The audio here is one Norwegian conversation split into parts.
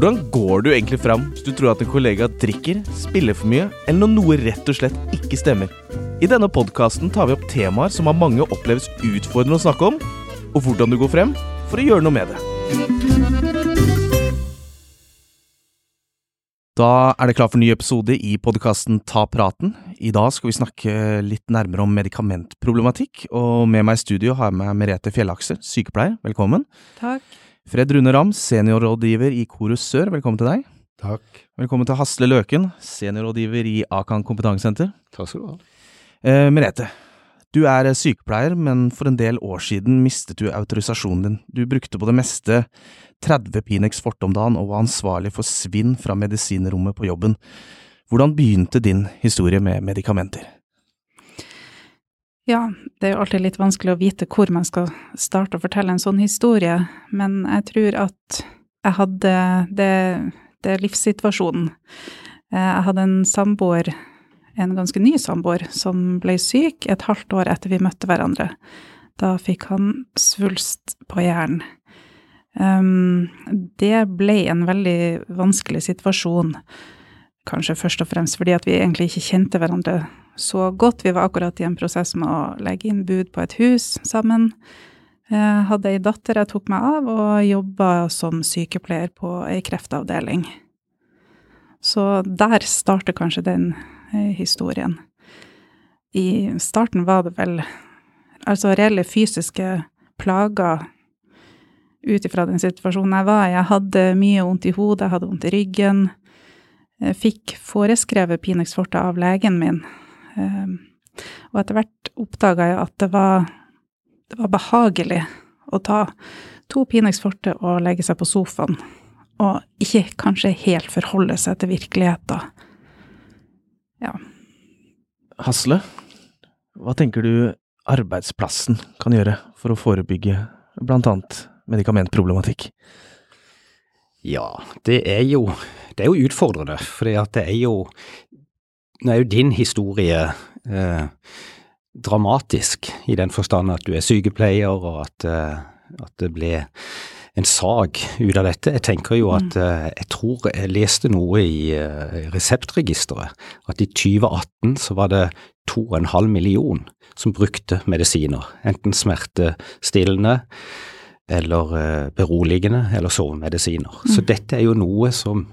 Hvordan går du egentlig fram hvis du tror at en kollega drikker, spiller for mye, eller når noe rett og slett ikke stemmer? I denne podkasten tar vi opp temaer som av mange oppleves utfordrende å snakke om, og hvordan du går frem for å gjøre noe med det. Da er det klar for ny episode i podkasten Ta praten. I dag skal vi snakke litt nærmere om medikamentproblematikk, og med meg i studio har jeg med Merete Fjellakse, sykepleier. Velkommen. Takk. Fred Rune Ramm, seniorrådgiver i Korus Sør. Velkommen til deg. Takk. Velkommen til Hasle Løken, seniorrådgiver i Akan kompetansesenter. Takk skal du ha. Eh, Merete, du er sykepleier, men for en del år siden mistet du autorisasjonen din. Du brukte på det meste 30 Pinex forte om dagen og var ansvarlig for svinn fra medisinrommet på jobben. Hvordan begynte din historie med medikamenter? Ja, det er jo alltid litt vanskelig å vite hvor man skal starte å fortelle en sånn historie, men jeg tror at jeg hadde det, det livssituasjonen. Eh, jeg hadde en samboer, en ganske ny samboer, som ble syk et halvt år etter vi møtte hverandre. Da fikk han svulst på hjernen. Um, det ble en veldig vanskelig situasjon, kanskje først og fremst fordi at vi egentlig ikke kjente hverandre så godt. Vi var akkurat i en prosess med å legge inn bud på et hus sammen. Jeg hadde ei datter jeg tok meg av, og jobba som sykepleier på ei kreftavdeling. Så der starter kanskje den eh, historien. I starten var det vel altså reelle fysiske plager ut ifra den situasjonen jeg var i. Jeg hadde mye vondt i hodet, jeg hadde vondt i ryggen. Jeg fikk foreskrevet Pinex forte av legen min. Ehm, og etter hvert oppdaga jeg at det var, det var behagelig å ta to Pinex forte og legge seg på sofaen, og ikke kanskje helt forholde seg til virkeligheten. Ja. Hasle, hva tenker du arbeidsplassen kan gjøre for å forebygge blant annet medikamentproblematikk? Ja, det er jo, det er jo utfordrende, for det er jo Nå er jo din historie eh, dramatisk i den forstand at du er sykepleier, og at, eh, at det ble en sak ut av dette. Jeg tenker jo at eh, jeg tror jeg leste noe i eh, Reseptregisteret, at i 2018 så var det 2,5 million som brukte medisiner, enten smertestillende eller beroligende eller sovemedisiner. Mm. Så dette er jo noe som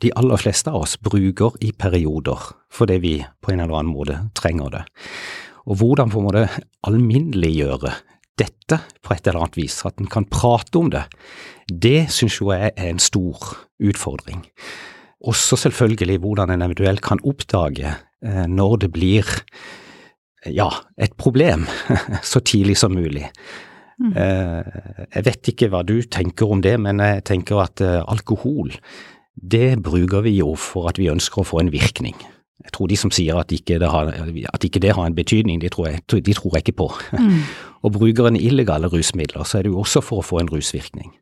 de aller fleste av oss bruker i perioder fordi vi på en eller annen måte trenger det. Og hvordan på en måte alminneliggjøre dette på et eller annet vis, at en kan prate om det, det synes jo jeg er en stor utfordring. Også selvfølgelig hvordan en eventuelt kan oppdage eh, når det blir ja, et problem så tidlig som mulig. Mm. Eh, jeg vet ikke hva du tenker om det, men jeg tenker at eh, alkohol, det bruker vi jo for at vi ønsker å få en virkning. Jeg tror de som sier at ikke det har, ikke det har en betydning, de tror jeg, de tror jeg ikke på. Mm. og bruker en illegale rusmidler, så er det jo også for å få en rusvirkning.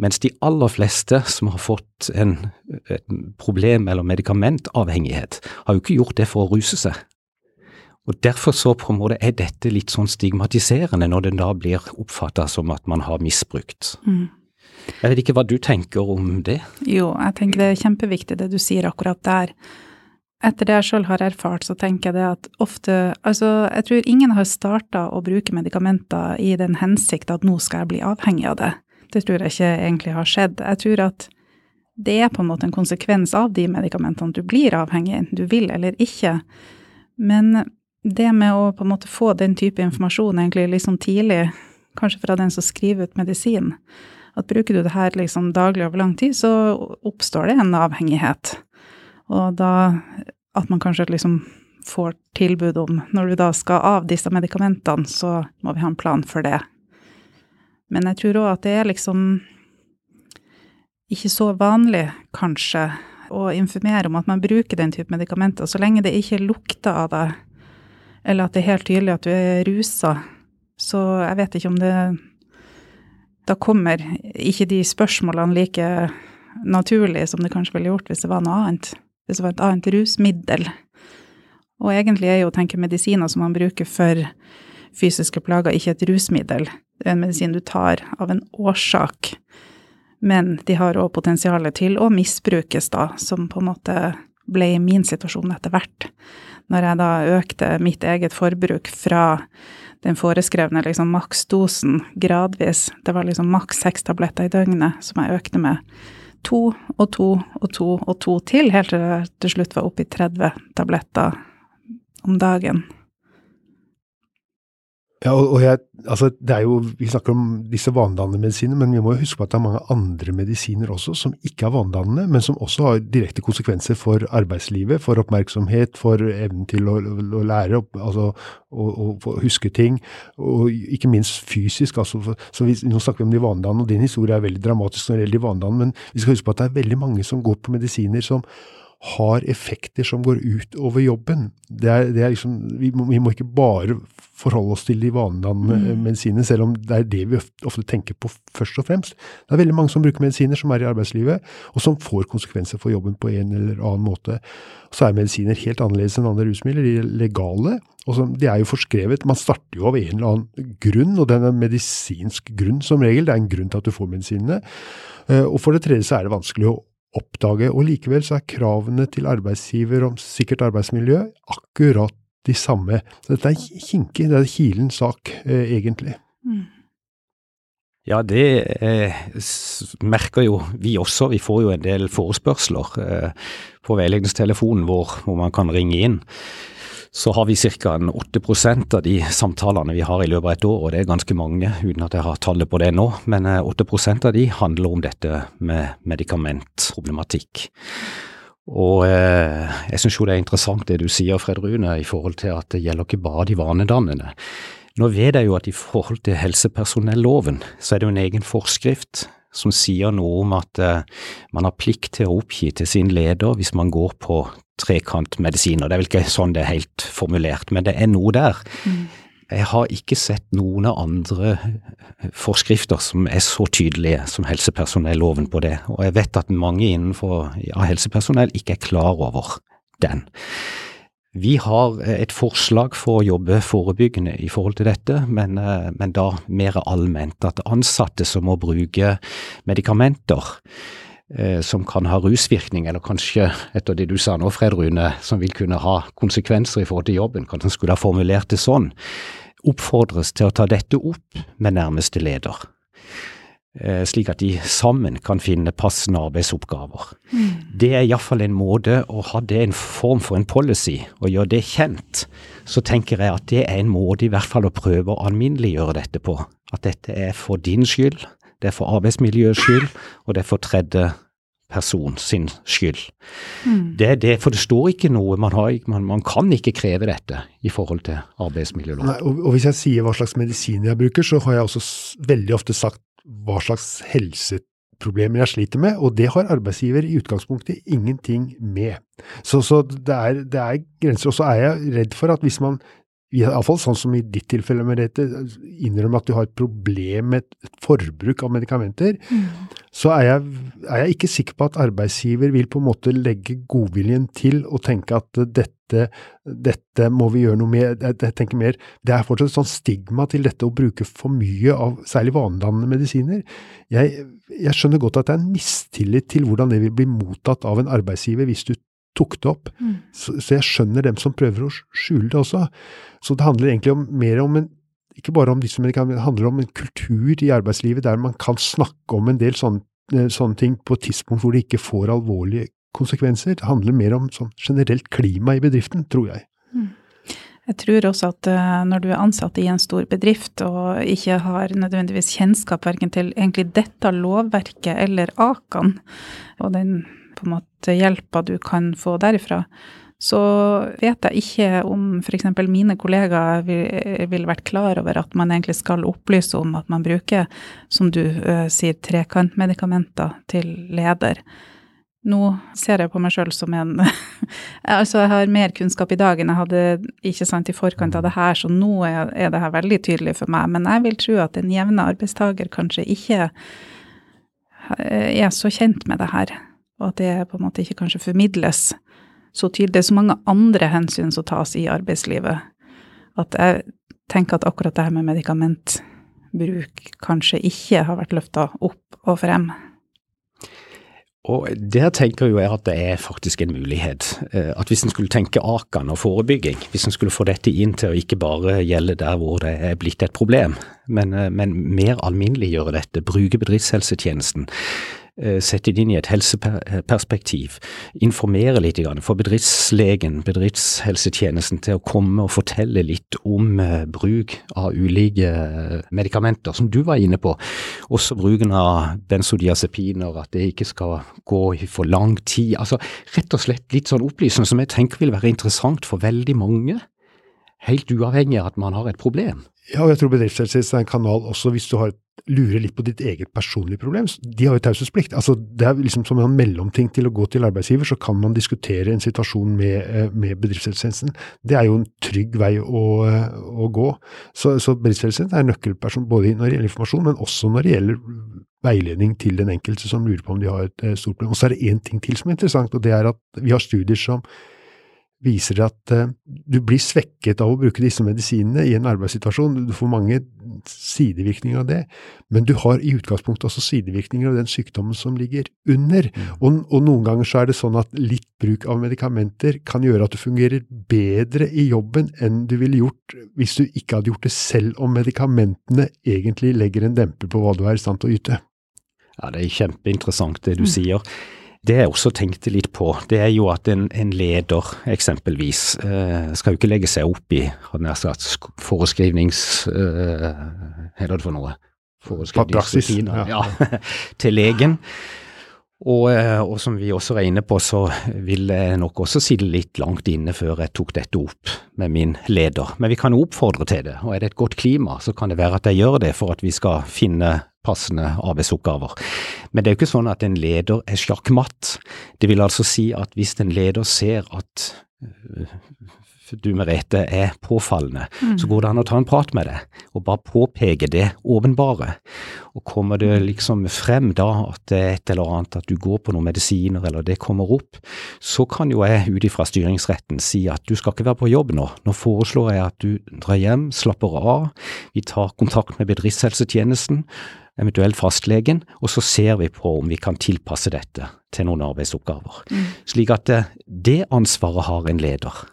Mens de aller fleste som har fått en, et problem eller medikamentavhengighet, har jo ikke gjort det for å ruse seg. Og Derfor så på en måte er dette litt sånn stigmatiserende når det da blir oppfatta som at man har misbrukt. Mm. Jeg vet ikke hva du tenker om det? Jo, jeg tenker det er kjempeviktig det du sier akkurat der. Etter det jeg sjøl har erfart, så tenker jeg det at ofte Altså, jeg tror ingen har starta å bruke medikamenter i den hensikt at nå skal jeg bli avhengig av det. Det tror jeg ikke egentlig har skjedd. Jeg tror at det er på en måte en konsekvens av de medikamentene. Du blir avhengig, enten du vil eller ikke. Men det med å på en måte få den type informasjon egentlig liksom tidlig, kanskje fra den som skriver ut medisin, at bruker du det her liksom daglig over lang tid, så oppstår det en avhengighet. Og da at man kanskje liksom får tilbud om når du da skal av disse medikamentene, så må vi ha en plan for det. Men jeg tror òg at det er liksom ikke så vanlig, kanskje, å informere om at man bruker den type medikamenter, så lenge det ikke lukter av det eller at det er helt tydelig at du er rusa. Så jeg vet ikke om det Da kommer ikke de spørsmålene like naturlig som det kanskje ville gjort hvis det var noe annet. Hvis det var et annet rusmiddel. Og egentlig er jo å tenke medisiner som man bruker for fysiske plager, ikke et rusmiddel. Det er en medisin du tar av en årsak. Men de har òg potensial til å misbrukes, da, som på en måte ble min situasjon etter hvert. Når jeg da økte mitt eget forbruk fra den foreskrevne liksom maksdosen gradvis, det var liksom maks seks tabletter i døgnet som jeg økte med to og to og to og to til, helt til jeg til slutt var oppe i 30 tabletter om dagen. Ja, og, og jeg, altså, det er jo, Vi snakker om disse vanedannende medisinene, men vi må jo huske på at det er mange andre medisiner også som ikke er vanedannende, men som også har direkte konsekvenser for arbeidslivet, for oppmerksomhet, for evnen til å, å lære, altså å huske ting, og ikke minst fysisk. Altså, så vi, Nå snakker vi om de vanedannende, og din historie er veldig dramatisk når det gjelder de vanedannende, men vi skal huske på at det er veldig mange som går på medisiner som har effekter som går ut over jobben. Det er, det er liksom, vi må, vi, må, ikke bare forholde oss til de vanedannende mm. medisinene, selv om det er det vi ofte tenker på først og fremst. Det er veldig mange som bruker medisiner som er i arbeidslivet, og som får konsekvenser for jobben på en eller annen måte. Så er medisiner helt annerledes enn andre rusmidler. De er legale, og så, de er jo forskrevet. Man starter jo av en eller annen grunn, og den er medisinsk grunn som regel. Det er en grunn til at du får medisinene. Eh, og for det tredje så er det vanskelig å oppdage. Og likevel så er kravene til arbeidsgiver om sikkert arbeidsmiljø akkurat de samme. Så dette er kinkig, det er kilens sak, eh, egentlig. Mm. Ja, det eh, merker jo vi også. Vi får jo en del forespørsler eh, på veiledningstelefonen vår hvor man kan ringe inn så har vi ca. 8% av de samtalene vi har i løpet av et år, og det er ganske mange uten at jeg har tallet på det nå, men 8 eh, av de handler om dette med medikamentproblematikk. Og eh, jeg syns jo det er interessant det du sier, Fred Rune, i forhold til at det gjelder ikke bare de vanedannende. Nå vet jeg jo at i forhold til helsepersonelloven, så er det jo en egen forskrift som sier noe om at eh, man har plikt til å oppgi til sin leder hvis man går på trekantmedisiner. Det er vel ikke sånn det er helt formulert, men det er noe der. Mm. Jeg har ikke sett noen andre forskrifter som er så tydelige som helsepersonelloven på det, og jeg vet at mange innenfor ja, helsepersonell ikke er klar over den. Vi har et forslag for å jobbe forebyggende i forhold til dette, men, men da mer allment. At ansatte som må bruke medikamenter, eh, som kan ha rusvirkning, eller kanskje, etter det du sa nå, Fred Rune, som vil kunne ha konsekvenser i forhold til jobben, kanskje han skulle ha formulert det sånn, oppfordres til å ta dette opp med nærmeste leder. Eh, slik at de sammen kan finne passende arbeidsoppgaver. Mm. Det er iallfall en måte å ha det en form for en policy, og gjøre det kjent. Så tenker jeg at det er en måte i hvert fall å prøve å alminneliggjøre dette på. At dette er for din skyld, det er for arbeidsmiljøets skyld, og det er for tredje person sin skyld. Mm. Det er det, for det står ikke noe, man, har, man, man kan ikke kreve dette i forhold til arbeidsmiljøloven. Og, og, hvis jeg sier hva slags medisiner jeg bruker, så har jeg også veldig ofte sagt hva slags helseproblemer jeg sliter med, og det har arbeidsgiver i utgangspunktet ingenting med. Så, så det, er, det, er, grenser. Og så er jeg redd for at hvis man Iallfall sånn som i ditt tilfelle, Merete, innrømme at du har et problem med et forbruk av medikamenter, mm. så er jeg, er jeg, ikke sikker på at arbeidsgiver vil på en måte legge godviljen til og tenke at dette, dette må vi gjøre noe med. Jeg tenker mer, Det er fortsatt et sånt stigma til dette å bruke for mye av særlig vanedannende medisiner. Jeg, jeg skjønner godt at det er en mistillit til hvordan det vil bli mottatt av en arbeidsgiver hvis du tok det opp. Mm. Så, så, jeg skjønner dem som prøver å skjule det også. Så det handler egentlig om, mer om en ikke bare om disse, men det handler om en kultur i arbeidslivet der man kan snakke om en del sånne, eh, sånne ting på et tidspunkt hvor det ikke får alvorlige konsekvenser. Det handler mer om sånn generelt klima i bedriften, tror jeg. Mm. Jeg tror også at uh, når du er ansatt i en stor bedrift og ikke har nødvendigvis kjennskap verken til egentlig dette lovverket eller Akan, og den på en måte hjelpa du kan få derifra, så vet jeg ikke om f.eks. mine kollegaer ville vil vært klar over at man egentlig skal opplyse om at man bruker, som du uh, sier, trekantmedikamenter til leder. Nå ser jeg på meg sjøl som en Altså, jeg har mer kunnskap i dag enn jeg hadde ikke sant, i forkant av det her, så nå er, er det her veldig tydelig for meg. Men jeg vil tro at en jevne arbeidstaker kanskje ikke er så kjent med det her og at det på en måte ikke kanskje formidles så tydelig. Det er så mange andre hensyn som tas i arbeidslivet, at jeg tenker at akkurat det her med medikamentbruk kanskje ikke har vært løfta opp og frem. Og der tenker jo jeg at det er faktisk en mulighet. Eh, at hvis en skulle tenke Akan og forebygging, hvis en skulle få dette inn til å ikke bare gjelde der hvor det er blitt et problem, men, eh, men mer alminneliggjøre dette, bruke bedriftshelsetjenesten, sette det inn i et helseperspektiv, informere litt, få bedriftslegen, bedriftshelsetjenesten til å komme og fortelle litt om eh, bruk av ulike eh, medikamenter, som du var inne på. Også bruken av benzodiazepiner, at det ikke skal gå i for lang tid. Altså rett og slett litt sånn opplysende som jeg tenker vil være interessant for veldig mange, helt uavhengig av at man har et problem. Ja, og jeg tror bedriftshelsetjenesten er en kanal også hvis du har, lurer litt på ditt eget personlige problem. De har jo taushetsplikt. Altså, det er liksom som en mellomting til å gå til arbeidsgiver, så kan man diskutere en situasjon med, eh, med bedriftshelsetjenesten. Det er jo en trygg vei å, å gå. Så, så bedriftshelsetjenesten er nøkkelperson både når det gjelder informasjon, men også når det gjelder veiledning til den enkelte som lurer på om de har et eh, stort problem. Og så er det én ting til som er interessant, og det er at vi har studier som viser at uh, du blir svekket av å bruke disse medisinene i en arbeidssituasjon. Du får mange sidevirkninger av det, men du har i utgangspunktet også sidevirkninger av den sykdommen som ligger under. Mm. Og, og, noen ganger så er det sånn at litt bruk av medikamenter kan gjøre at du fungerer bedre i jobben enn du ville gjort hvis du ikke hadde gjort det selv om medikamentene egentlig legger en demper på hva du er i stand til å yte. Ja, det er kjempeinteressant det du mm. sier. Det jeg også tenkte litt på, det er jo at en, en leder eksempelvis eh, skal jo ikke legge seg opp i hadde sagt, foreskrivnings... Eh, hva er det for noe? Foreskrivningsrutiner ja. ja, til legen. Og, eh, og, som vi også var inne på, så vil jeg nok også sitte litt langt inne før jeg tok dette opp med min leder. Men vi kan oppfordre til det, og er det et godt klima, så kan det være at jeg gjør det for at vi skal finne passende arbeidsoppgaver. Men det er jo ikke sånn at en leder er sjakkmatt. Det vil altså si at hvis en leder ser at øh, du Merete er påfallende, mm. så går det an å ta en prat med deg og bare påpeke det åpenbare. Og kommer det liksom frem da at det er et eller annet, at du går på noen medisiner eller det kommer opp, så kan jo jeg ut ifra styringsretten si at du skal ikke være på jobb nå. Nå foreslår jeg at du drar hjem, slapper av, vi tar kontakt med bedriftshelsetjenesten eventuelt fastlegen, og så ser vi på om vi kan tilpasse dette til noen arbeidsoppgaver. Mm. Slik at det, eh, det ansvaret har en leder,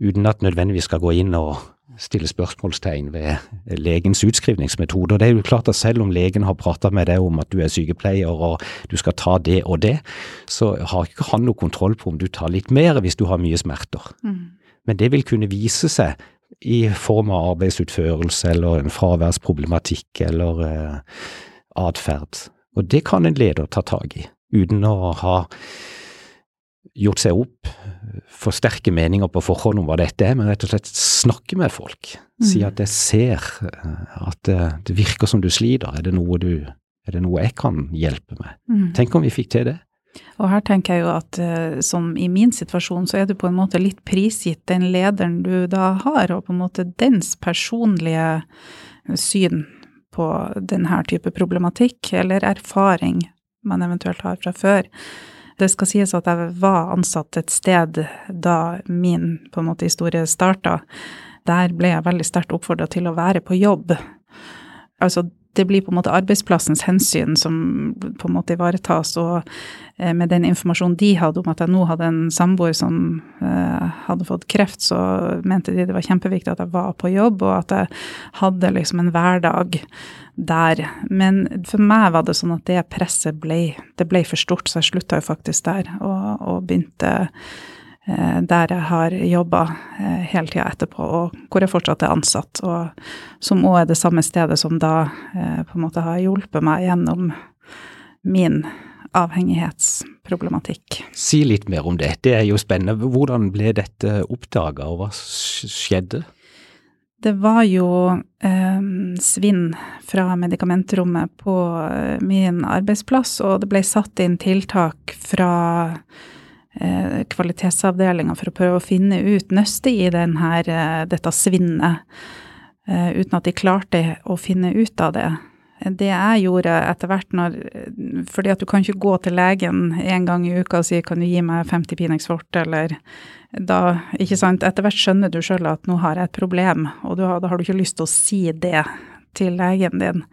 uten at nødvendigvis skal gå inn og stille spørsmålstegn ved legens utskrivningsmetode. Og det er jo klart at selv om legen har prata med deg om at du er sykepleier og du skal ta det og det, så har ikke han noe kontroll på om du tar litt mer hvis du har mye smerter. Mm. Men det vil kunne vise seg i form av arbeidsutførelse eller en fraværsproblematikk eller eh, atferd. Og det kan en leder ta tak i, uten å ha gjort seg opp for sterke meninger på forhånd om hva dette er, men rett og slett snakke med folk. Si mm. at jeg ser eh, at det, det, virker som du sliter, er det noe, du, er det noe jeg kan hjelpe med? Mm. Tenk om vi fikk til det. Og her tenker jeg jo at uh, som i min situasjon, så er du på en måte litt prisgitt den lederen du da har, og på en måte dens personlige syn på denne type problematikk, eller erfaring man eventuelt har fra før. Det skal sies at jeg var ansatt et sted da min på en måte historie starta. Der ble jeg veldig sterkt oppfordra til å være på jobb. Altså det blir på en måte arbeidsplassens hensyn som på en måte ivaretas, og eh, med den informasjonen de hadde om at jeg nå hadde en samboer som eh, hadde fått kreft, så mente de det var kjempeviktig at jeg var på jobb, og at jeg hadde liksom en hverdag der. Men for meg var det sånn at det presset ble, det ble for stort, så jeg slutta jo faktisk der, og, og begynte der jeg har jobba eh, hele tida etterpå, og hvor jeg fortsatt er ansatt. Og som òg er det samme stedet som da eh, på en måte har hjulpet meg gjennom min avhengighetsproblematikk. Si litt mer om det, det er jo spennende. Hvordan ble dette oppdaga, og hva skjedde? Det var jo eh, svinn fra medikamentrommet på min arbeidsplass, og det ble satt inn tiltak fra eh, kvalitetsavdelinga for å prøve å finne ut nøstet i denne, eh, dette svinnet, eh, uten at de klarte å finne ut av det. Det jeg gjorde etter hvert når Fordi at du kan ikke gå til legen en gang i uka og si 'kan du gi meg 50 Pinex Forte', eller da Ikke sant. Etter hvert skjønner du sjøl at nå har jeg et problem, og da har du ikke lyst til å si det til legen din.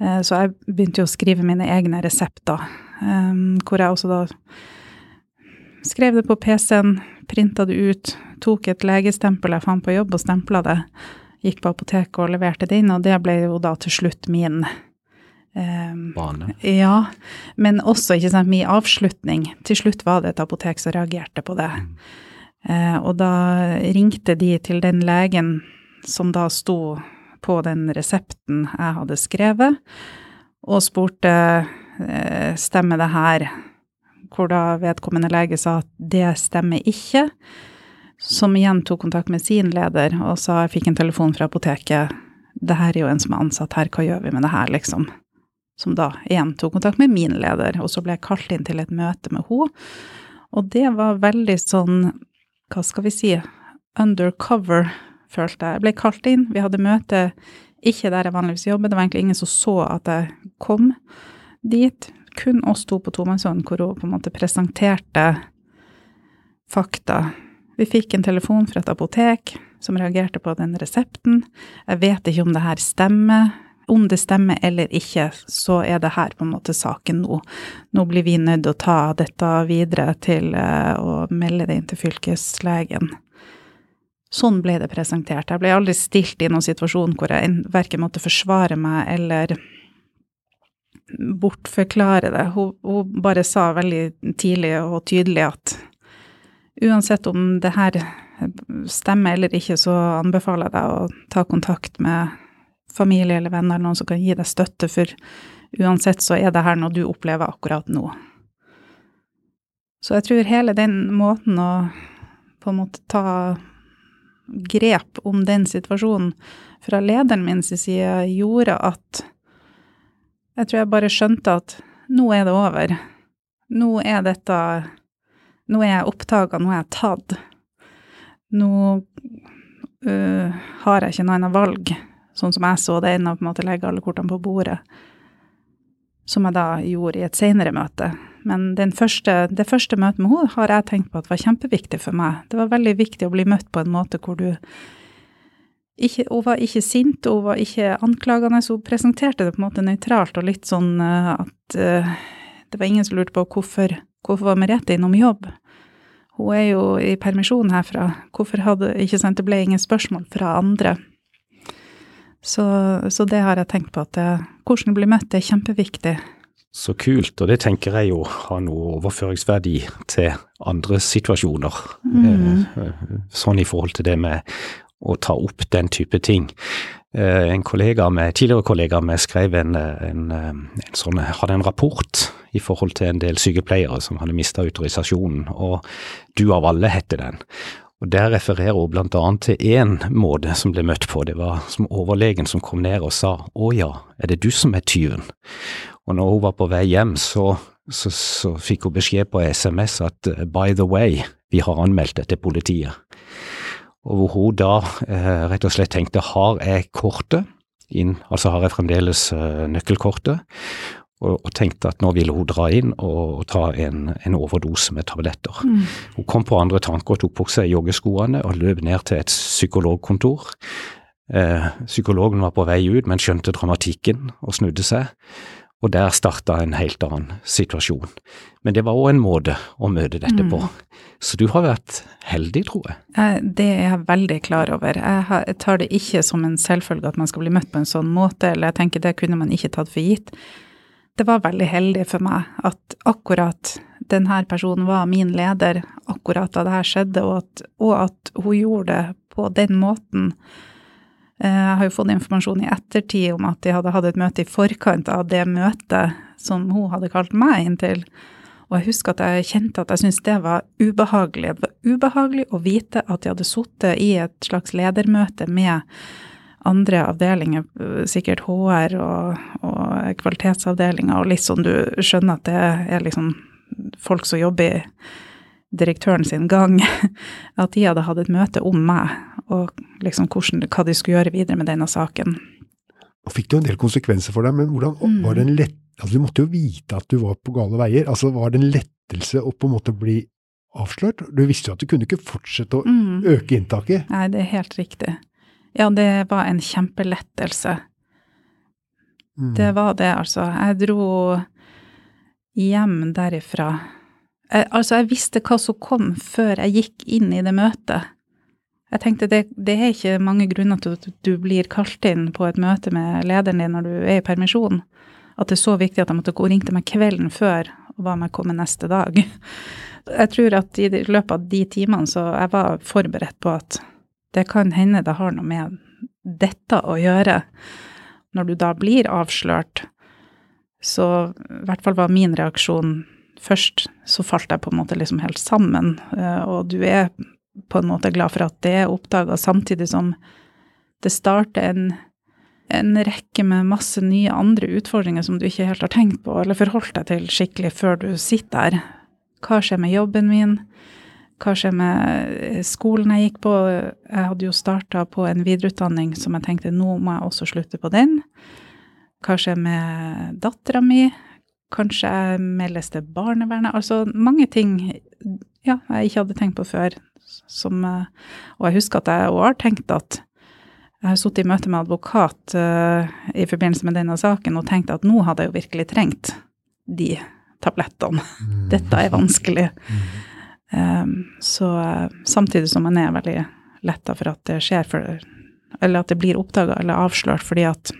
Eh, så jeg begynte jo å skrive mine egne resepter hvor jeg også da skrev det på PC-en, printa det ut, tok et legestempel jeg fant på jobb og stempla det. Gikk på apoteket og leverte det inn, og det ble jo da til slutt min um, Bane. Ja, men også ikke sant, min avslutning. Til slutt var det et apotek som reagerte på det. Eh, og da ringte de til den legen som da sto på den resepten jeg hadde skrevet, og spurte eh, stemmer det her, hvor da vedkommende lege sa at det stemmer ikke, som igjen tok kontakt med sin leder og sa jeg fikk en telefon fra apoteket, det her er jo en som er ansatt her, hva gjør vi med det her, liksom? Som da igjen tok kontakt med min leder, og så ble jeg kalt inn til et møte med henne. Og det var veldig sånn, hva skal vi si, undercover, følte jeg. Jeg ble kalt inn, vi hadde møte ikke der jeg vanligvis jobber, det var egentlig ingen som så at jeg kom dit. Kun oss to på tomannshånd, hvor hun på en måte presenterte fakta. Vi fikk en telefon fra et apotek som reagerte på den resepten. Jeg vet ikke om det her stemmer. Om det stemmer eller ikke, så er det her på en måte saken nå. Nå blir vi nødt til å ta dette videre til eh, å melde det inn til fylkeslegen. Sånn ble det presentert. Jeg ble aldri stilt i noen situasjon hvor jeg verken måtte forsvare meg eller bortforklare det. Hun, hun bare sa veldig tidlig og tydelig at uansett om det her stemmer eller ikke, så anbefaler jeg deg å ta kontakt med familie eller venner eller noen som kan gi deg støtte, for uansett så er det her noe du opplever akkurat nå. Så jeg tror hele den måten å på en måte ta grep om den situasjonen fra lederen min sin side gjorde at jeg tror jeg bare skjønte at nå er det over. Nå er dette Nå er jeg oppdaga, nå er jeg tatt. Nå øh, har jeg ikke noe annet valg, sånn som jeg så det, enn å legge alle kortene på bordet. Som jeg da gjorde i et seinere møte. Men første, det første møtet med henne har jeg tenkt på at var kjempeviktig for meg. Det var veldig viktig å bli møtt på en måte hvor du ikke, hun var ikke sint, hun var ikke anklagende, så hun presenterte det på en måte nøytralt og litt sånn uh, at uh, det var ingen som lurte på hvorfor, hvorfor var Merete innom jobb. Hun er jo i permisjon herfra, hvorfor hadde Ikke sant, det ble ingen spørsmål fra andre. Så, så det har jeg tenkt på, at det, hvordan blir møtt det er kjempeviktig. Så kult, og det tenker jeg jo har noe overføringsverdi til andre situasjoner. Mm. Sånn i forhold til det med å ta opp den type ting. En kollega med, tidligere kollega med skrev en, en, en sånn, hadde en rapport i forhold til en del sykepleiere som hadde mista autorisasjonen, og Du av alle heter den. Og Der refererer hun annet til én måte som ble møtt på, det var som overlegen som kom ned og sa å ja, er det du som er tyven? Og når hun var på vei hjem, så, så, så fikk hun beskjed på SMS at by the way, vi har anmeldt det til politiet. Og hvor hun da eh, rett og slett tenkte har jeg kortet inn, altså har jeg fremdeles eh, nøkkelkortet, og, og, tenkte at nå ville hun dra inn og, og ta en, en, overdose med tabletter. Mm. Hun kom på andre tanker og tok på seg joggeskoene og løp ned til et psykologkontor. Eh, psykologen var på vei ut, men skjønte dramatikken og snudde seg. Og der starta en helt annen situasjon. Men det var òg en måte å møte dette på. Mm. Så du har vært heldig, tror jeg. Det er jeg veldig klar over. Jeg tar det ikke som en selvfølge at man skal bli møtt på en sånn måte, eller jeg tenker det kunne man ikke tatt for gitt. Det var veldig heldig for meg at akkurat denne personen var min leder akkurat da det her skjedde, og at, og at hun gjorde det på den måten. Eh, jeg har jo fått informasjon i ettertid om at de hadde hatt et møte i forkant av det møtet som hun hadde kalt meg inn til. Og jeg husker at jeg kjente at jeg syntes det var ubehagelig. Det var ubehagelig å vite at de hadde sittet i et slags ledermøte med andre avdelinger, sikkert HR og, og kvalitetsavdelinger, og litt sånn du skjønner at det er liksom folk som jobber i direktøren sin gang, at de hadde hatt et møte om meg, og liksom hvordan, hva de skulle gjøre videre med denne saken. Og fikk det jo en del konsekvenser for deg, men hvordan mm. var det en lett, altså Du måtte jo vite at du var på gale veier. altså Var det en lettelse å på en måte bli avslørt? Du visste jo at du kunne ikke fortsette å mm. øke inntaket. Nei, det er helt riktig. Ja, det var en kjempelettelse. Mm. Det var det, altså. Jeg dro hjem derifra jeg, Altså, jeg visste hva som kom før jeg gikk inn i det møtet. Jeg tenkte det, det er ikke mange grunner til at du blir kalt inn på et møte med lederen din når du er i permisjon. At det er så viktig at jeg måtte gå og ringte meg kvelden før og ba meg komme neste dag. Jeg tror at i løpet av de timene så jeg var forberedt på at det kan hende det har noe med dette å gjøre. Når du da blir avslørt, så i hvert fall var min reaksjon Først så falt jeg på en måte liksom helt sammen, eh, og du er på en måte glad for at det er oppdaga, samtidig som det starter en, en rekke med masse nye andre utfordringer som du ikke helt har tenkt på eller forholdt deg til skikkelig før du sitter der. Hva skjer med jobben min? Hva skjer med skolen jeg gikk på? Jeg hadde jo starta på en videreutdanning som jeg tenkte nå må jeg også slutte på den. Hva skjer med dattera mi? Kanskje jeg meldes til barnevernet? Altså mange ting ja, jeg ikke hadde tenkt på før. Som, eh, og jeg husker at jeg òg har tenkt at jeg har sittet i møte med advokat uh, i forbindelse med denne saken og tenkt at nå hadde jeg jo virkelig trengt de tablettene. Mm. Dette er vanskelig. Mm. Um, så uh, samtidig som man er veldig letta for at det skjer, for, eller at det blir oppdaga eller avslørt, fordi at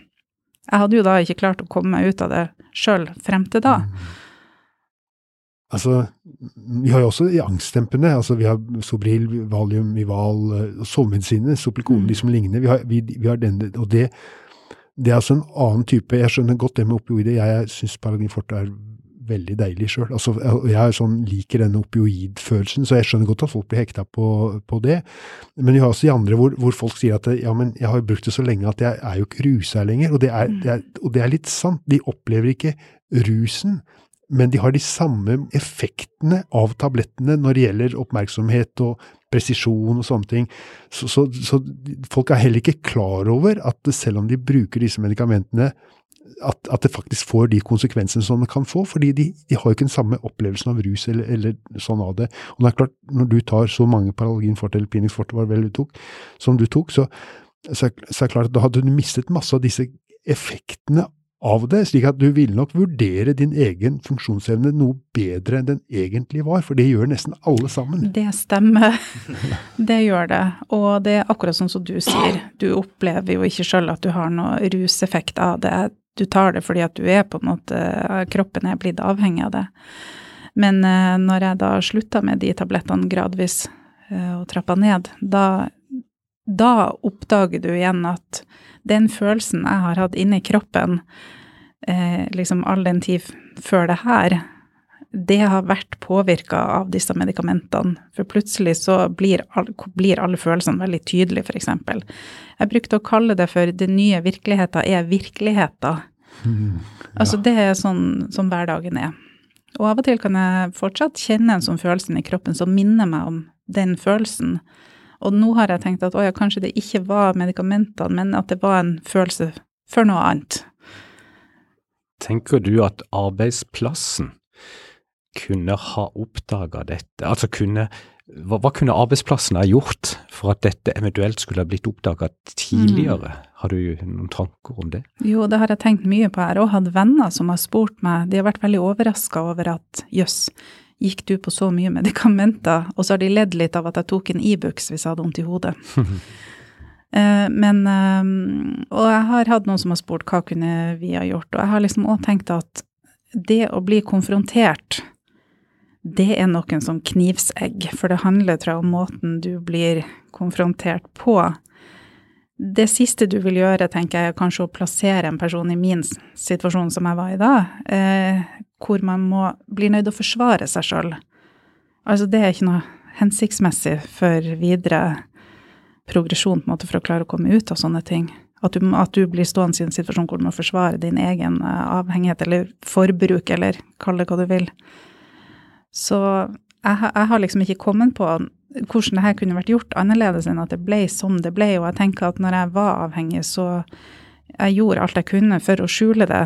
jeg hadde jo da ikke klart å komme meg ut av det sjøl frem til da. Mm. Altså, vi har jo også angstdempende. altså Vi har Sobril, Valium, Ival, eh, sovemedisiner, Soplikon, mm. de som ligner. Vi har, vi, vi har denne, og det, det, er altså en annen type Jeg skjønner godt det med opioider. Jeg syns Paradin Forte er veldig deilig sjøl. Altså, jeg sånn, liker denne opioidfølelsen, så jeg skjønner godt at folk blir hekta på, på, det. Men vi har også de andre hvor, hvor, folk sier at ja, men jeg har brukt det så lenge at jeg er jo ikke rusa lenger. Og det, er, det er, og det er litt sant. De opplever ikke rusen. Men de har de samme effektene av tablettene når det gjelder oppmerksomhet og presisjon og sånne ting. Så, så, så folk er heller ikke klar over at selv om de bruker disse medikamentene at, at, det faktisk får de konsekvensene som det kan få, fordi de, de har jo ikke den samme opplevelsen av rus eller, eller, sånn av det. Og det er klart, når du tar så mange Paralgin forte eller Pinix forte, var vel du tok, som du tok, så, så, så er det klart at da hadde du mistet masse av disse effektene av det, slik at du ville nok vurdere din egen funksjonsevne noe bedre enn den egentlig var, for det gjør nesten alle sammen. Det stemmer, det gjør det. Og det er akkurat sånn som du sier, du opplever jo ikke sjøl at du har noe ruseffekt av det du tar det fordi at du er på en måte Kroppen er blitt avhengig av det. Men eh, når jeg da slutta med de tablettene gradvis eh, og trappa ned, da, da oppdager du igjen at den følelsen jeg har hatt inni kroppen eh, liksom all den tid før det her, det har vært påvirka av disse medikamentene. For plutselig så blir, all, blir alle følelsene veldig tydelige, f.eks. Jeg brukte å kalle det for 'den nye virkeligheten er virkeligheten'. Mm, ja. Altså det er sånn som hverdagen er. Og av og til kan jeg fortsatt kjenne en sånn følelse i kroppen som minner meg om den følelsen. Og nå har jeg tenkt at å ja, kanskje det ikke var medikamentene, men at det var en følelse for noe annet. Tenker du at arbeidsplassen kunne ha oppdaga dette? Altså kunne hva, hva, kunne arbeidsplassen ha gjort for at dette eventuelt skulle ha blitt oppdaga tidligere? Mm. Har du noen tanker om det? Jo, det har jeg tenkt mye på. Jeg har òg hatt venner som har spurt meg, de har vært veldig overraska over at jøss, gikk du på så mye medikamenter? Og så har de ledd litt av at jeg tok en Ibux e hvis jeg hadde vondt i hodet. Eh, men eh, Og jeg har hatt noen som har spurt hva kunne vi ha gjort, og jeg har liksom òg tenkt at det å bli konfrontert det er noen som knivsegg, for det handler tror jeg om måten du blir konfrontert på. Det siste du vil gjøre, tenker jeg, er kanskje å plassere en person i min situasjon som jeg var i da, eh, hvor man må bli til å forsvare seg sjøl. Altså, det er ikke noe hensiktsmessig for videre progresjon på en måte, for å klare å komme ut av sånne ting. At du, at du blir stående i en situasjon hvor du må forsvare din egen eh, avhengighet eller forbruk, eller kall det hva du vil. Så jeg, jeg, har liksom ikke kommet på hvordan det her kunne vært gjort annerledes enn at det ble som det ble. Og jeg tenker at når jeg var avhengig, så jeg gjorde alt jeg kunne for å skjule det.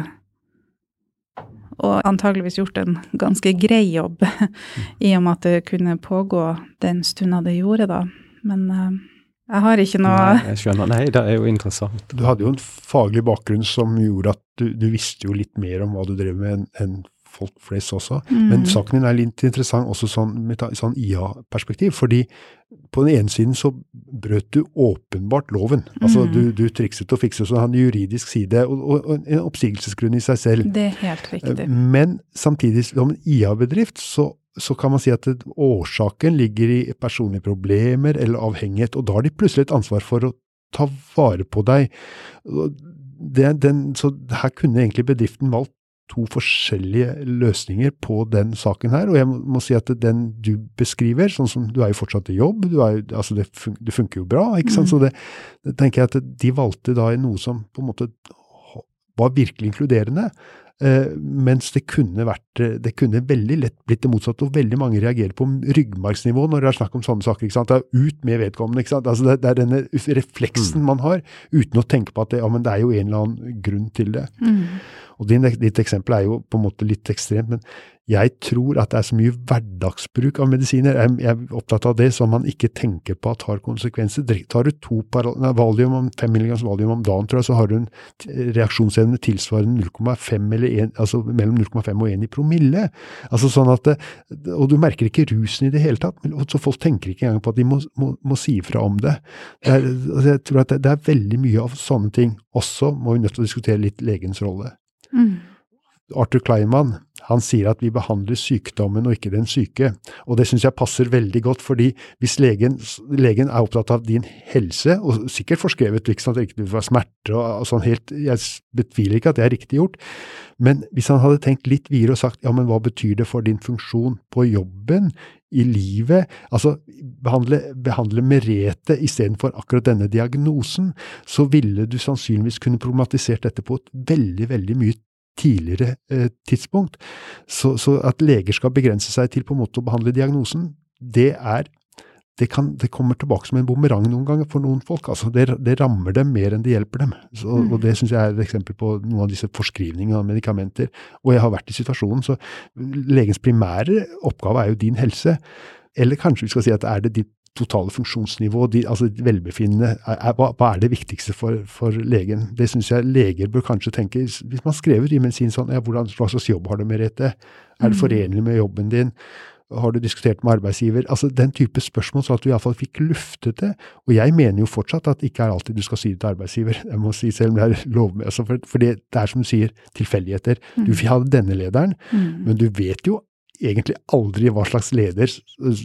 Og antageligvis gjort en ganske grei jobb, i og med at det kunne pågå den stunda det gjorde, da. Men uh, jeg har ikke noe Nei, Jeg skjønner. Nei, det er jo interessant. Du hadde jo en faglig bakgrunn som gjorde at du, du visste jo litt mer om hva du drev med enn en folk flest også. Men Mm. saken din er litt interessant også sånn, med sånn IA-perspektiv. fordi på den ene siden så brøt du åpenbart loven. Altså Mm. du, du trikset og fikset, har en juridisk side, og, og, og en oppsigelsesgrunn i seg selv. Det er helt riktig. Eh, Men samtidig, som en IA-bedrift, så, så kan man si at årsaken ligger i personlige problemer eller avhengighet, og da har de plutselig et ansvar for å ta vare på deg. Det, den, så her kunne egentlig bedriften valgt to forskjellige løsninger på den saken her, og jeg må, si at den du beskriver, sånn som du er jo fortsatt i jobb, du er, altså det, fun, det funker jo bra, ikke sant, Mm. så det, det tenker jeg at de valgte da noe som på en måte var virkelig inkluderende, Eh, mens det kunne vært eh, Det kunne veldig lett blitt det motsatte, og veldig mange reagerer på ryggmargsnivå når det er snakk om sånne saker. ikke sant? Det er ut med vedkommende. ikke sant? Altså det, det er denne refleksen man har, uten å tenke på at det, ja, men det er jo en eller annen grunn til det. Mm. Og din, ditt eksempel er jo på en måte litt ekstremt, men jeg tror at det er så mye hverdagsbruk av medisiner. Jeg, jeg er opptatt av det som man ikke tenker på at har konsekvenser. Tar du to valium om, 5 mg valium om dagen, tror jeg, så har du en reaksjonsevne tilsvarende 0,5 eller 1, altså mellom 0,5 og 1 i promille. Altså sånn at Og du merker ikke rusen i det hele tatt, så folk tenker ikke engang på at de må, må, må si ifra om det. det er, altså jeg tror at det, det er veldig mye av sånne ting. Også må vi nødt til å diskutere litt legens rolle. Mm. Arthur Kleiman han sier at vi behandler sykdommen og ikke den syke. Og det syns jeg passer veldig godt, fordi hvis legen, legen er opptatt av din helse, og sikkert forskrevet liksom, at det var smerte og, og sånn helt Jeg betviler ikke at det er riktig gjort, men hvis han hadde tenkt litt videre og sagt ja, men hva betyr det for din funksjon på jobben, i livet, altså behandle, behandle Merete istedenfor akkurat denne diagnosen, så ville du sannsynligvis kunne problematisert dette på et veldig, veldig mye tidligere eh, tidspunkt. Så, så at leger skal begrense seg til på en måte å behandle diagnosen, det er det, kan, det kommer tilbake som en bumerang noen ganger for noen folk. altså Det, det rammer dem mer enn det hjelper dem. Så, Mm. og Det syns jeg er et eksempel på noen av disse forskrivningene av medikamenter. Og jeg har vært i situasjonen, så legens primære oppgave er jo din helse. Eller kanskje vi skal si at er det ditt totale funksjonsnivå, de, altså velbefinnende, er, er, hva, er det viktigste for, for legen? Det syns jeg leger bør kanskje tenke. Hvis man skriver i medisin sånn, ja, hvordan, hva slags jobb har du, Merete? Er det Mm. forenlig med jobben din? Har du diskutert med arbeidsgiver? Altså Den type spørsmål, så at du iallfall fikk luftet det. Og jeg mener jo fortsatt at det ikke er alltid du skal si det til arbeidsgiver. Jeg må si selv om det er lov med, altså for, for det, det er som du sier, tilfeldigheter. Du vil ha denne lederen, Mm. men du vet jo egentlig aldri hva slags leder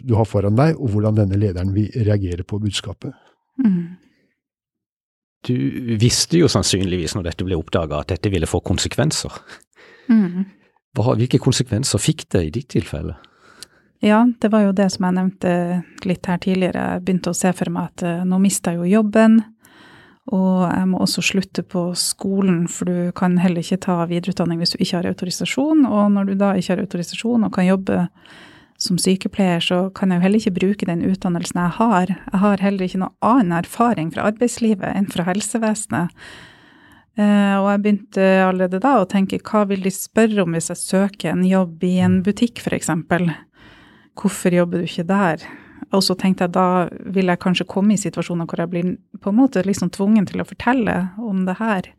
du har foran deg, og hvordan denne lederen vil reagere på budskapet. Mm. Du visste jo sannsynligvis når dette ble oppdaga at dette ville få konsekvenser. Mm. Hva, hvilke konsekvenser fikk det i ditt tilfelle? Ja, det var jo det som jeg nevnte litt her tidligere. Jeg begynte å se for meg at eh, nå mista jeg jo jobben, og jeg må også slutte på skolen, for du kan heller ikke ta videreutdanning hvis du ikke har autorisasjon. Og når du da ikke har autorisasjon og kan jobbe som sykepleier, så kan jeg jo heller ikke bruke den utdannelsen jeg har. Jeg har heller ikke noe annen erfaring fra arbeidslivet enn fra helsevesenet. Eh, og jeg begynte allerede da å tenke hva vil de spørre om hvis jeg søker en jobb i en butikk, f.eks. Hvorfor jobber du ikke der? Og så tenkte jeg da vil jeg kanskje komme i situasjoner hvor jeg blir på en måte liksom tvungen til å fortelle om det her.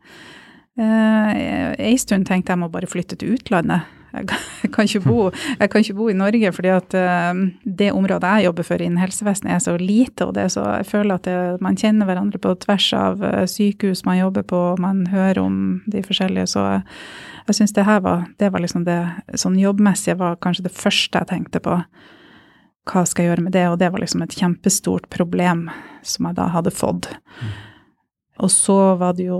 Eh, en stund tenkte jeg må bare flytte til utlandet. Jeg kan, ikke, bo, jeg kan ikke bo i Norge fordi at eh, det området jeg jobber for innen helsevesenet er så lite, og det er så, jeg føler at det, man kjenner hverandre på tvers av eh, sykehus man jobber på, man hører om de forskjellige, så jeg syns det her var, det var liksom det sånn jobbmessige var kanskje det første jeg tenkte på. Hva skal jeg gjøre med det? Og det var liksom et kjempestort problem som jeg da hadde fått. Og så var det jo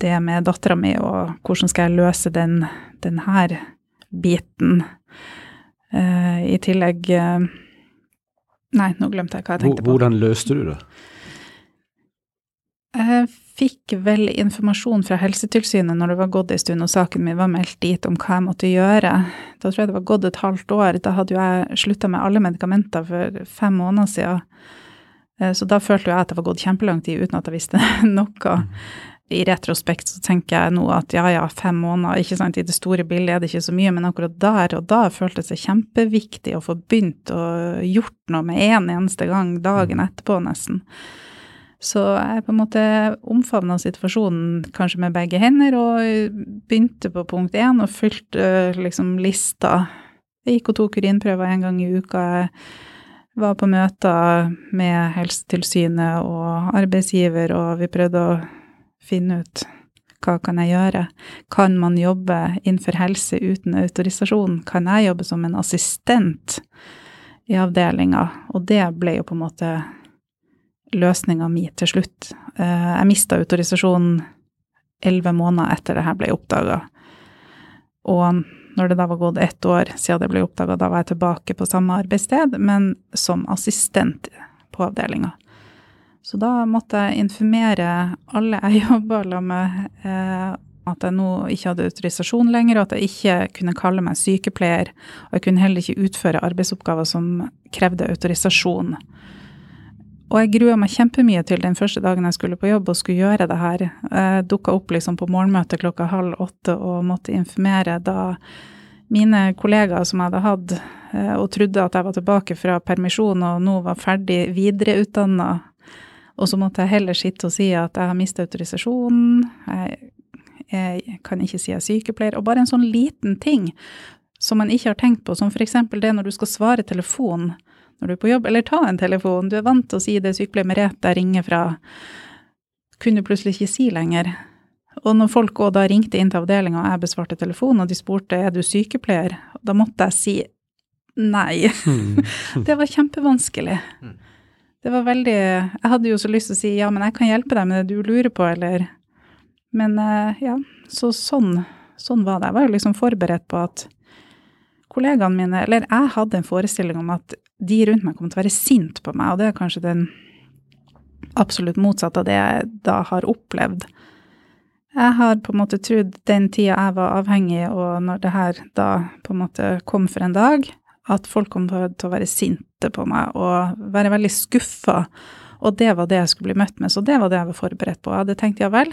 det med dattera mi, og hvordan skal jeg løse den, den her biten. Uh, I tillegg uh, Nei, nå glemte jeg hva jeg tenkte på. Hvordan løste du det? Jeg fikk vel informasjon fra Helsetilsynet når det var gått en stund og saken min var meldt dit om hva jeg måtte gjøre. Da tror jeg det var gått et halvt år. Da hadde jo jeg slutta med alle medikamenter for fem måneder siden. Eh, Så da følte jo jeg at det var gått kjempelang tid uten at jeg visste noe. I retrospekt så tenker jeg nå at ja ja, fem måneder, ikke sant, i det store bildet er det ikke så mye, men akkurat der og da føltes det kjempeviktig å få begynt og gjort noe med en eneste gang dagen etterpå, nesten. Så jeg på en måte omfavna situasjonen kanskje med begge hender, og begynte på punkt én og fulgte liksom lista. Jeg gikk og tok urinprøver en gang i uka. Jeg var på møter med Helsetilsynet og arbeidsgiver, og vi prøvde å finne ut hva kan jeg gjøre? Kan man jobbe innenfor helse uten autorisasjon? Kan jeg jobbe som en assistent i avdelinga? Og det ble jo på en måte løsninga mi til slutt. Eh, jeg mista autorisasjonen elleve måneder etter det her ble oppdaga. Og når det da var gått ett år siden det ble oppdaga, da var jeg tilbake på samme arbeidssted, men som assistent på avdelinga. Så da måtte jeg informere alle jeg jobba med, eh, at jeg nå ikke hadde autorisasjon lenger, og at jeg ikke kunne kalle meg sykepleier. Og jeg kunne heller ikke utføre arbeidsoppgaver som krevde autorisasjon. Og jeg grua meg kjempemye til den første dagen jeg skulle på jobb og skulle gjøre det her. Jeg dukka opp liksom på morgenmøtet klokka halv åtte og måtte informere da mine kollegaer som jeg hadde hatt eh, og trodde at jeg var tilbake fra permisjon og nå var ferdig videreutdanna og så måtte jeg heller sitte og si at jeg har mistet autorisasjonen, jeg, jeg, kan ikke si jeg er sykepleier. Og bare en sånn liten ting som man ikke har tenkt på, som f.eks. det når du skal svare telefon når du er på jobb, eller ta en telefon. Du er vant til å si det sykepleier Merete ringer fra, kunne du plutselig ikke si lenger. Og når folk òg da ringte inn til avdelinga og jeg besvarte telefonen, og de spurte er du sykepleier, da måtte jeg si nei. Mm. det var kjempevanskelig. Mm. Det var veldig Jeg hadde jo så lyst til å si ja, men jeg kan hjelpe deg med det du lurer på, eller Men eh, ja, så sånn, sånn var det. Jeg var jo liksom forberedt på at kollegaene mine Eller jeg hadde en forestilling om at de rundt meg kommer til å være sint på meg, og det er kanskje den absolutt motsatte av det jeg da har opplevd. Jeg har på en måte trodd den tida jeg var avhengig, og når det her da på en måte kom for en dag, at folk kom til å være sinte på meg og være veldig skuffa. Og det var det jeg skulle bli møtt med, så det var det jeg var forberedt på. Jeg hadde tenkt ja vel,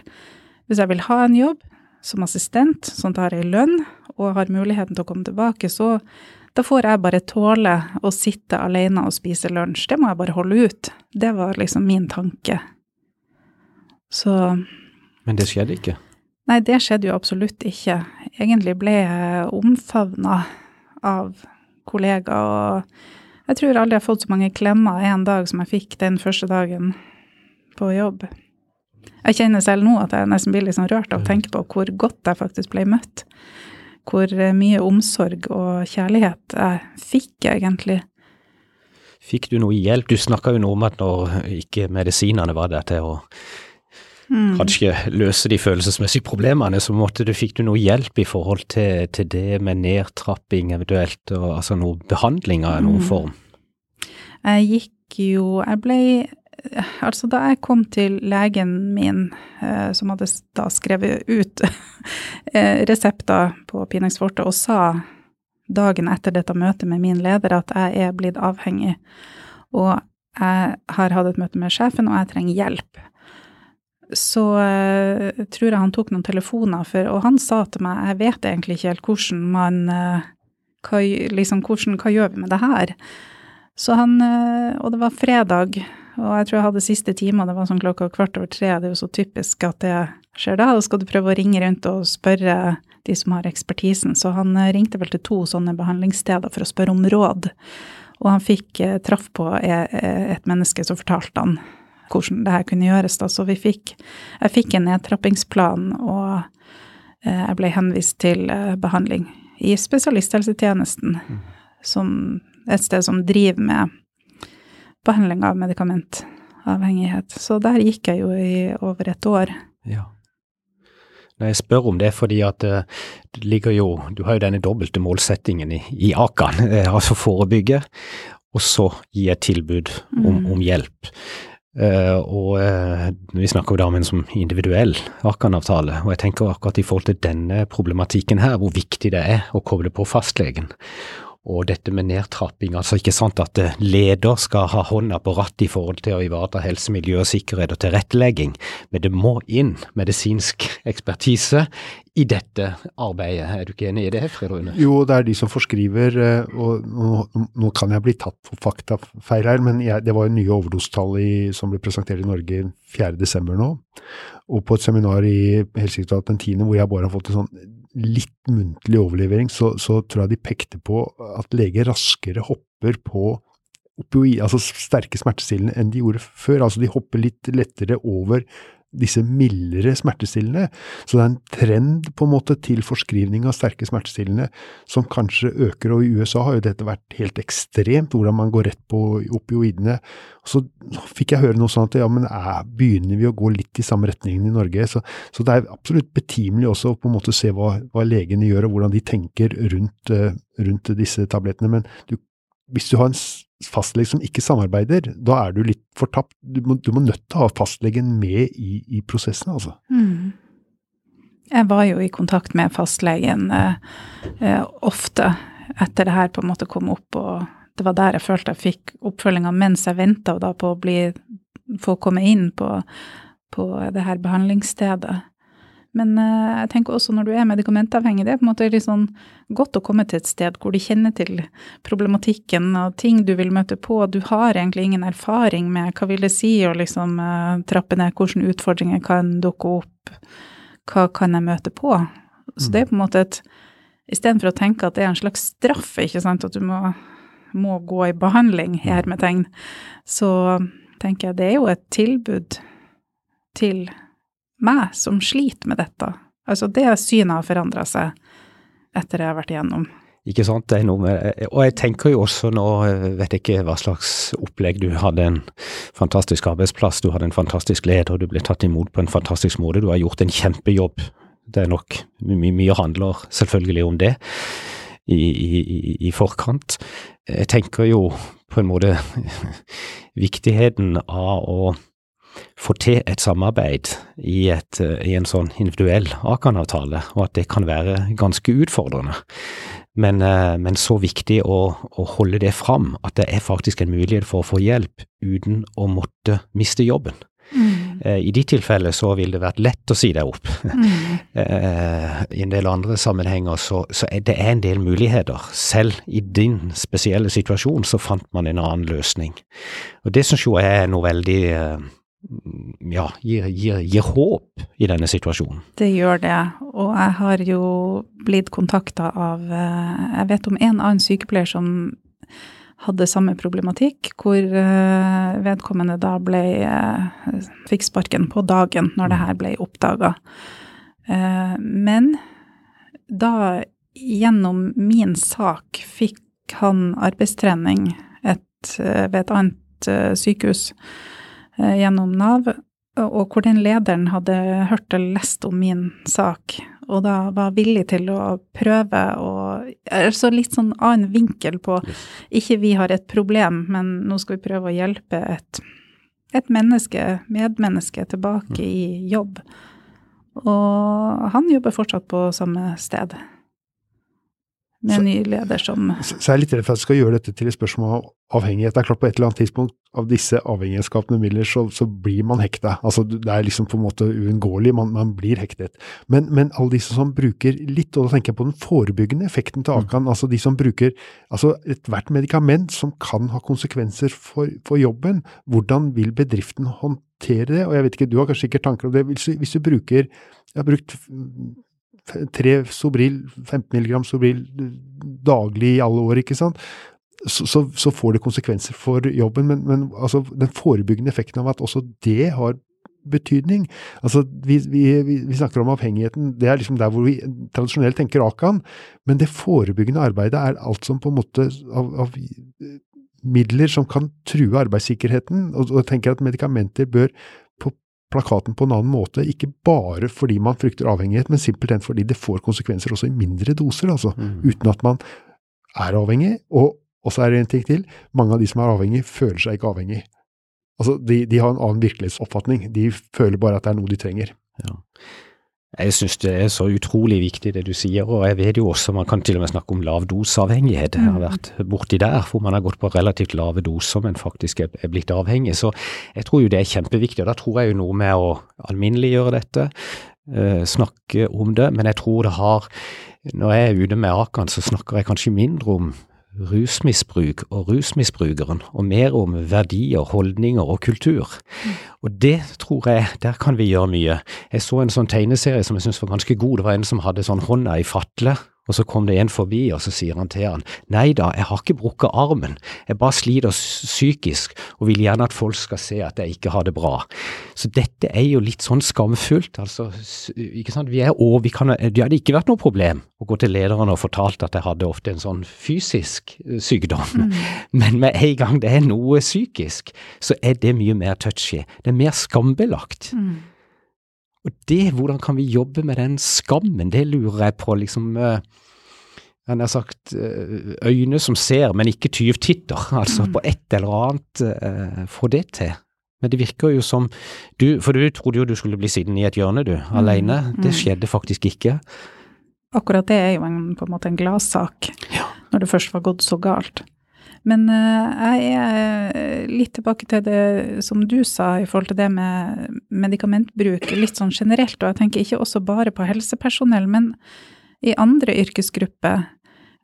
hvis jeg vil ha en jobb som assistent, sånn at jeg har ei lønn og har muligheten til å komme tilbake, så da får jeg bare tåle å sitte alene og spise lunsj. Det må jeg bare holde ut. Det var liksom min tanke. Så Men det skjedde ikke? Nei, det skjedde jo absolutt ikke. Egentlig ble jeg omfavna av kollegaer, og jeg tror aldri jeg har fått så mange klemmer en dag som jeg fikk den første dagen på jobb. Jeg kjenner selv nå at jeg nesten blir litt liksom rørt av å tenke på hvor godt jeg faktisk ble møtt. Hvor mye omsorg og kjærlighet jeg fikk, egentlig. Fikk du noe hjelp? Du snakka jo noe om at når ikke medisinene var der til å mm. kanskje løse de følelsesmessige problemene, så du, fikk du noe hjelp i forhold til, til det med nedtrapping eventuelt, og, altså noe behandling av noen mm. form? Jeg gikk jo Jeg ble Altså, da jeg kom til legen min, eh, som hadde da skrevet ut eh, resepter på Pinex Forte, og sa dagen etter dette møtet med min leder at jeg er blitt avhengig, og jeg har hatt et møte med sjefen, og jeg trenger hjelp så uh, tror jeg han tok noen telefoner, for, og han sa til meg jeg vet egentlig ikke helt hvordan man hva, liksom, hvordan, hva gjør vi med det her? Så han, Og det var fredag, og jeg tror jeg hadde siste time, det var sånn klokka kvart over tre. Det er jo så typisk at det skjer da. Da skal du prøve å ringe rundt og spørre de som har ekspertisen. Så han ringte vel til to sånne behandlingssteder for å spørre om råd. Og han fikk traff på et menneske som fortalte han hvordan det her kunne gjøres. Da. Så vi fikk, jeg fikk en nedtrappingsplan, og eh, jeg ble henvist til eh, behandling i spesialisthelsetjenesten, mm. som et sted som driver med behandling av medikamentavhengighet. Så der gikk jeg jo i over et år. Ja. Når jeg spør om det, fordi at eh, det ligger jo Du har jo denne dobbelte målsettingen i, i Akan, altså forebygge, og så gi et tilbud om, mm. om hjelp. Uh, og uh, vi snakker jo da om en som individuell Akan-avtale, og jeg tenker akkurat i forhold til denne problematikken her, hvor viktig det er å koble på fastlegen. Og dette med nedtrapping. Altså ikke sant at eh, leder skal ha hånda på rattet i forhold til å ivareta helse, miljø og sikkerhet og tilrettelegging, men det må inn medisinsk ekspertise i dette arbeidet. Er du ikke enig i det, Fred Rune? Jo, det er de som forskriver, eh, og nå, nå kan jeg bli tatt for faktafeil her, men jeg, det var jo nye overdosetall som ble presentert i Norge 4.12. nå. Og på et seminar i Helsedirektoratet den 10., hvor jeg bare har fått en sånn litt muntlig overlevering, så, så, tror jeg de pekte på at leger raskere hopper på opioid, altså sterke smertestillende enn de gjorde før. Altså de hopper litt lettere over disse mildere smertestillende. Så det er en trend på en måte til forskrivning av sterke smertestillende som kanskje øker, og i USA har jo dette vært helt ekstremt, hvordan man går rett på opioidene. Så fikk jeg høre noe sånt at ja, men er, begynner vi å gå litt i samme retningen i Norge? Så, så, det er absolutt betimelig også å på en måte se hva, hva legene gjør, og hvordan de tenker rundt, uh, rundt disse tablettene. Men du, hvis du har en fastlege som ikke samarbeider, da er du litt fortapt. Du må, du må nødt til å ha fastlegen med i, i prosessen, altså. Mm. Jeg var jo i kontakt med fastlegen eh, eh, ofte etter det her på en måte kom opp, og det var der jeg følte jeg fikk oppfølginga mens jeg venta på å bli, få komme inn på, på det her behandlingsstedet. Men uh, jeg tenker også når du er medikamentavhengig, det er på en måte litt sånn godt å komme til et sted hvor du kjenner til problematikken og ting du vil møte på. Du har egentlig ingen erfaring med hva vil det si å liksom uh, trappe ned, hvilke utfordringer kan dukke opp, hva kan jeg møte på? Så det er på en måte et Istedenfor å tenke at det er en slags straff, ikke sant, at du må, må gå i behandling, hermetegn, så tenker jeg det er jo et tilbud til meg som sliter med dette. Altså det synet har forandra seg etter jeg har vært igjennom. Ikke sant, det er noe med Og jeg tenker jo også nå, vet ikke hva slags opplegg du hadde en fantastisk arbeidsplass, du hadde en fantastisk leder, du ble tatt imot på en fantastisk måte, du har gjort en kjempejobb. Det er nok mye, mye handler selvfølgelig om det i, i, i forkant. Jeg tenker jo på en måte viktigheten av å få til et samarbeid i, et, eh, i en sånn individuell Akan-avtale, og at det kan være ganske utfordrende. Men, eh, men så viktig å, å, holde det fram, at det er faktisk en mulighet for å få hjelp uten å måtte miste jobben. Mm. Eh, I de tilfellene så ville det vært lett å si deg opp. Mm. I en del andre sammenhenger så, så er det en del muligheter. Selv i din spesielle situasjon så fant man en annen løsning. Og det syns jeg er noe veldig ja, gir, gir, gir, håp i denne situasjonen. Det gjør det, og jeg har jo blitt kontakta av eh, Jeg vet om en annen sykepleier som hadde samme problematikk, hvor eh, vedkommende da ble eh, fikk sparken på dagen når det her ble oppdaga. Men da, gjennom min sak, fikk han arbeidstrening et, ved et annet sykehus Eh, gjennom Nav, og hvor den lederen hadde hørt og lest om min sak, og da var villig til å prøve å Altså litt sånn annen vinkel på ikke vi har et problem, men nå skal vi prøve å hjelpe et, et menneske, medmenneske, tilbake mm. i jobb. Og han jobber fortsatt på samme sted med en ny leder som Så, så jeg er litt redd for at jeg skal gjøre dette til et spørsmål om avhengighet. Det er klart På et eller annet tidspunkt av disse avhengighetsskapende midler, så, så blir man hekta. Altså, det er liksom på en måte uunngåelig, man, man, blir hektet. Men, men, alle disse som bruker litt, og da tenker jeg på den forebyggende effekten til Akan, mm. altså de som bruker altså ethvert medikament som kan ha konsekvenser for, for, jobben, hvordan vil bedriften håndtere det? Og jeg vet ikke, du har kanskje sikkert tanker om det. Hvis, hvis du bruker jeg har brukt tre Sobril, 15 mg Sobril daglig i alle år, ikke sant, så, så, så får det konsekvenser for jobben. Men, men altså, den forebyggende effekten av at også det har betydning. Altså, vi, vi, vi, snakker om avhengigheten, det er liksom der hvor vi tradisjonelt tenker Akan, men det forebyggende arbeidet er alt som på en måte av, av midler som kan true arbeidssikkerheten, og, og tenker at medikamenter bør plakaten på en annen måte, ikke bare fordi man frykter avhengighet, men simpelthen fordi det får konsekvenser også i mindre doser, altså, mm. uten at man er avhengig. Og, og så er det en ting til, mange av de som er avhengig, føler seg ikke avhengig. Altså, de, de har en annen virkelighetsoppfatning, de føler bare at det er noe de trenger. Ja. Jeg syns det er så utrolig viktig det du sier, og jeg vet jo også man kan til og med snakke om lav doseavhengighet. Jeg har vært borti der hvor man har gått på relativt lave doser, men faktisk er, er blitt avhengig. Så jeg tror jo det er kjempeviktig, og da tror jeg jo noe med å alminneliggjøre dette, eh, snakke om det. Men jeg tror det har Når jeg er ute med Akan, så snakker jeg kanskje mindre om rusmisbruk og rusmisbrukeren, og mer om verdier, holdninger og kultur. Mm. Og det tror jeg, der kan vi gjøre mye. Jeg så en sånn tegneserie som jeg syntes var ganske god. Det var en som hadde sånn hånda i fatle, og så kom det en forbi, og så sier han til han, nei da, jeg har ikke brukket armen, jeg bare sliter psykisk og vil gjerne at folk skal se at jeg ikke har det bra. Så dette er jo litt sånn skamfullt, altså, ikke sant, vi er over, vi kan, det hadde ikke vært noe problem å gå til lederen og fortalt at jeg hadde ofte en sånn fysisk eh, sykdom, mm. men med en gang det er noe psykisk, så er det mye mer touchy, det er mer skambelagt. Mm. Og det, hvordan kan vi jobbe med den skammen, det lurer jeg på, liksom Jeg har sagt uh, øyne som ser, men ikke tyvtitter. Altså mm. på et eller annet uh, få det til. Men det virker jo som du For du trodde jo du skulle bli sittende i et hjørne, du, mm. alene. Det mm. skjedde faktisk ikke. Akkurat det er jo en, på en måte en gladsak, ja. når det først var gått så galt. Men eh, jeg er litt tilbake til det som du sa i forhold til det med medikamentbruk litt sånn generelt, og jeg tenker ikke også bare på helsepersonell, men i andre yrkesgrupper.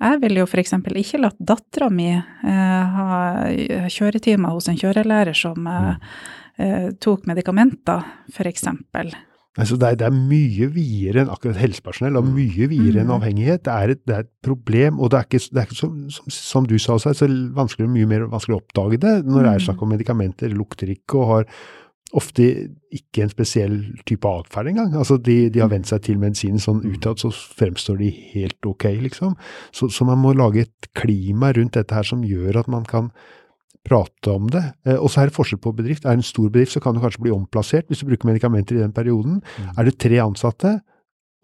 Jeg ville jo f.eks. ikke latt dattera mi eh, ha kjøretimer hos en kjørelærer som eh, eh tok medikamenter, f.eks. Altså det, er, det, er, mye videre enn akkurat helsepersonell, og mm. mye videre enn mm. avhengighet. Det er, et, det er, et, problem, og det er ikke, det er ikke som, som, som, du sa, så vanskelig, mye mer vanskelig å oppdage det når det er mm. snakk om medikamenter. Lukter ikke og har ofte ikke en spesiell type atferd engang. Altså de, de, har vent seg til medisinen sånn utad, så fremstår de helt ok, liksom. Så, så man må lage et klima rundt dette her som gjør at man kan prate om det. Eh, og så er det forskjell på bedrift. Er det en stor bedrift, så kan du kanskje bli omplassert hvis du bruker medikamenter i den perioden. Mm. Er det tre ansatte,